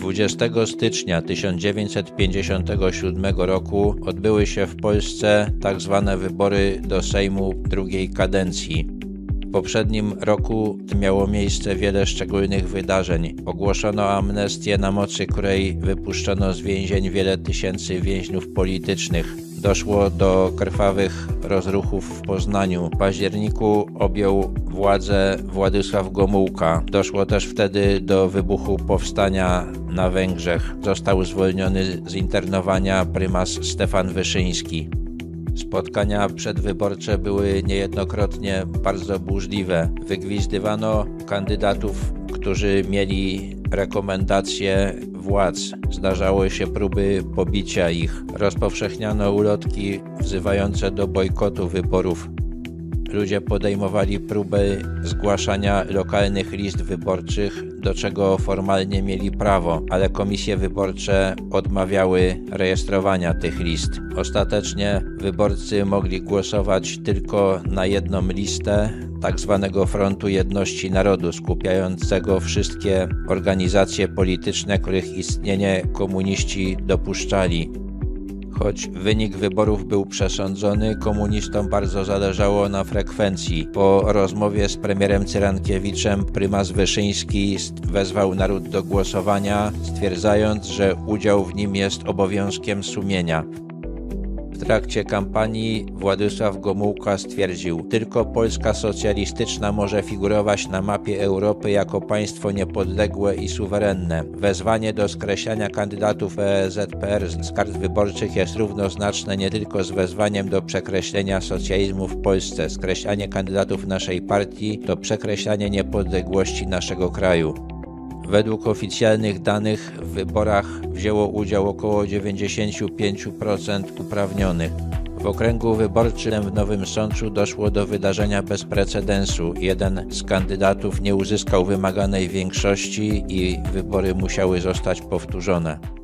20 stycznia 1957 roku odbyły się w Polsce tzw. Tak wybory do Sejmu drugiej kadencji. W poprzednim roku miało miejsce wiele szczególnych wydarzeń. Ogłoszono amnestię, na mocy której wypuszczono z więzień wiele tysięcy więźniów politycznych. Doszło do krwawych rozruchów w Poznaniu. W październiku objął władzę Władysław Gomułka. Doszło też wtedy do wybuchu powstania na Węgrzech. Został zwolniony z internowania prymas Stefan Wyszyński. Spotkania przedwyborcze były niejednokrotnie bardzo burzliwe. Wygwizdywano kandydatów, którzy mieli rekomendacje władz. Zdarzały się próby pobicia ich. Rozpowszechniano ulotki wzywające do bojkotu wyborów. Ludzie podejmowali próby zgłaszania lokalnych list wyborczych, do czego formalnie mieli prawo, ale komisje wyborcze odmawiały rejestrowania tych list. Ostatecznie wyborcy mogli głosować tylko na jedną listę, tak zwanego Frontu Jedności Narodu, skupiającego wszystkie organizacje polityczne, których istnienie komuniści dopuszczali. Choć wynik wyborów był przesądzony, komunistom bardzo zależało na frekwencji. Po rozmowie z premierem Cyrankiewiczem prymas Wyszyński wezwał naród do głosowania, stwierdzając, że udział w nim jest obowiązkiem sumienia. Trakcie kampanii Władysław Gomułka stwierdził: Tylko Polska socjalistyczna może figurować na mapie Europy jako państwo niepodległe i suwerenne. Wezwanie do skreślania kandydatów EZPR z kart wyborczych jest równoznaczne nie tylko z wezwaniem do przekreślenia socjalizmu w Polsce. Skreślanie kandydatów naszej partii to przekreślanie niepodległości naszego kraju. Według oficjalnych danych w wyborach wzięło udział około 95% uprawnionych. W okręgu wyborczym w Nowym Sączu doszło do wydarzenia bez precedensu. Jeden z kandydatów nie uzyskał wymaganej większości i wybory musiały zostać powtórzone.